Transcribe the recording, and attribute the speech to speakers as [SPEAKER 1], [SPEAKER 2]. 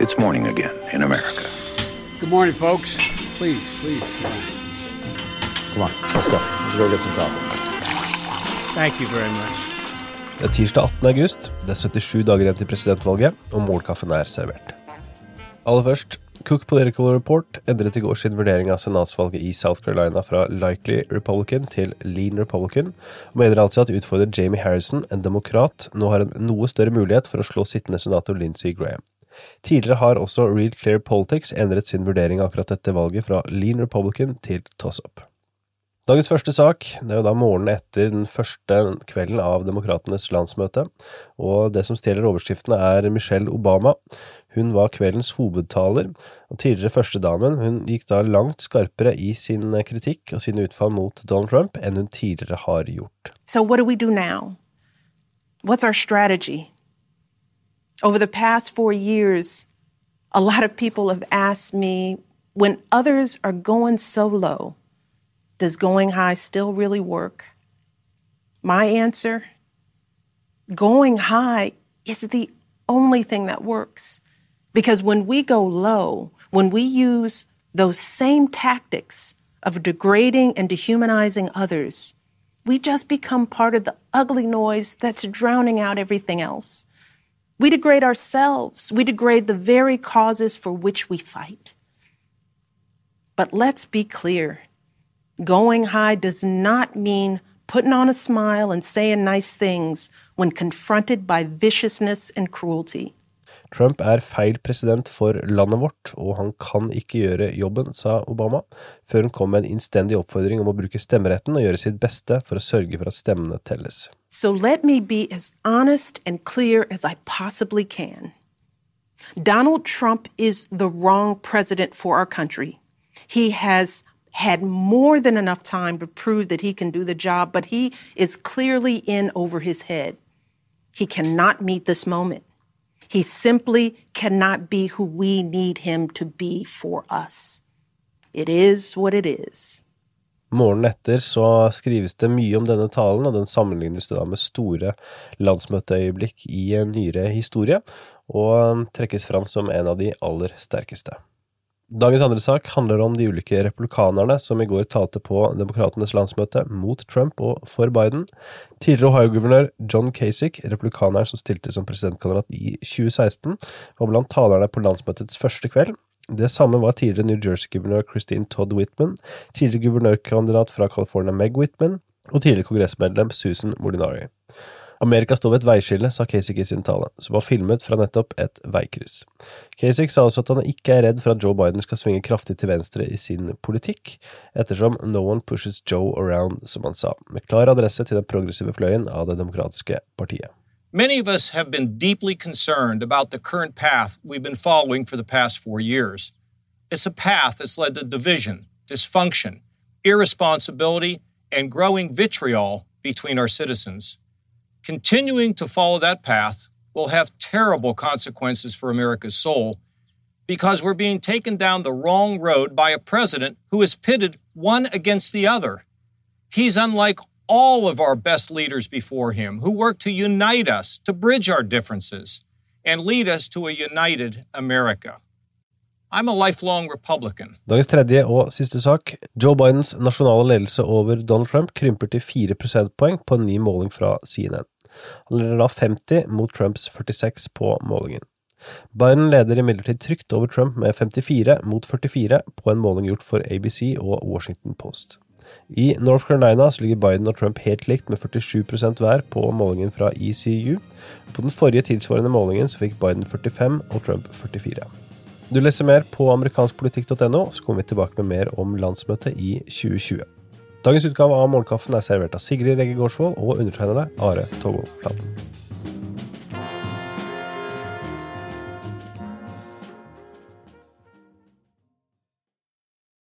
[SPEAKER 1] It's morning again in America.
[SPEAKER 2] Good morning, folks. Please, please.
[SPEAKER 3] Come on, let's go. Let's go get some coffee.
[SPEAKER 2] Thank you very much.
[SPEAKER 4] Det er tirsdag 18. august. Det er 77 dager igjen til presidentvalget, og målkaffen er servert. Aller først, Cook Political Report endret i går sin vurdering av senatsvalget i South Carolina fra likely Republican til lean Republican, og mener altså at utfordrer Jamie Harrison, en demokrat, nå har en noe større mulighet for å slå sittende senator Lindsey Graham. Tidligere har også Real Clear Politics endret sin vurdering akkurat dette valget fra lean Republican til toss-up. Dagens første sak det er jo da morgenen etter den første kvelden av Demokratenes landsmøte, og det som stjeler overskriftene er Michelle Obama. Hun var kveldens hovedtaler, og tidligere førstedamen hun gikk da langt skarpere i sin kritikk og sine utfall mot Donald Trump enn hun tidligere har gjort.
[SPEAKER 5] So what do we do now? What's our strategy? Over the past four years, a lot of people have asked me when others are going so low, does going high still really work? My answer going high is the only thing that works. Because when we go low, when we use those same tactics of degrading and dehumanizing others, we just become part of the ugly noise that's drowning out everything else. We degrade ourselves. We degrade the very causes for which we fight. But let's be clear going high does not mean putting on a smile and saying nice things when confronted by viciousness and cruelty.
[SPEAKER 4] Trump er feil president for landet vårt, og han kan ikke gjøre jobben, sa Obama, før hun kom med en innstendig oppfordring om å bruke stemmeretten og gjøre sitt beste for å sørge for at stemmene telles.
[SPEAKER 5] So let me be as honest and clear as I possibly can. Donald Trump is the wrong president for our country. He has had more than enough time to prove that he can do the job, but he is clearly in over his head. He cannot meet this moment. He simply cannot be who we need him to be for us. It is what it is.
[SPEAKER 4] Morgenen etter så skrives det mye om denne talen, og den sammenlignes da med store landsmøteøyeblikk i nyere historie, og trekkes fram som en av de aller sterkeste. Dagens andre sak handler om de ulike republikanerne som i går talte på Demokratenes landsmøte mot Trump og for Biden. Tidligere Ohio-guvernør John Kasich, republikaneren som stilte som presidentkandidat i 2016, var blant talerne på landsmøtets første kveld. Det samme var tidligere New Jersey-guvernør Christine Todd Whitman, tidligere guvernørkandidat fra California Meg Whitman og tidligere kongressmedlem Susan Molinari. Amerika står ved et veiskille, sa Kasich i sin tale, som var filmet fra nettopp et veikryss. Kasich sa også at han ikke er redd for at Joe Biden skal svinge kraftig til venstre i sin politikk, ettersom no one pushes Joe around, som han sa, med klar adresse til den progressive fløyen av det demokratiske partiet.
[SPEAKER 6] Many of us have been deeply concerned about the current path we've been following for the past four years. It's a path that's led to division, dysfunction, irresponsibility, and growing vitriol between our citizens. Continuing to follow that path will have terrible consequences for America's soul because we're being taken down the wrong road by a president who is pitted one against the other. He's unlike all of our best leaders before him who worked to unite us, to bridge our differences, and lead us to a united America. I'm a lifelong Republican.
[SPEAKER 4] Dagens tredje og siste sak. Joe Bidens nasjonale ledelse over Donald Trump krymper til 4 prosentpoeng på en ny måling fra CNN. Han leder da 50 mot Trumps 46 på målingen. Biden leder imidlertid trygt over Trump med 54 mot 44 på en måling gjort for ABC og Washington Post. I North Carolina ligger Biden og Trump helt likt med 47% hver på målingen fra ECU. På den forrige tilsvarende målingen så fikk Biden 45 og Trump 44. Du leser mer på amerikanskpolitikk.no, så kommer vi tilbake med mer om landsmøtet i 2020. Dagens utgave av Morgenkaffen er servert av Sigrid Regge Gårdsvold og undertegnede Are Togo Flaten.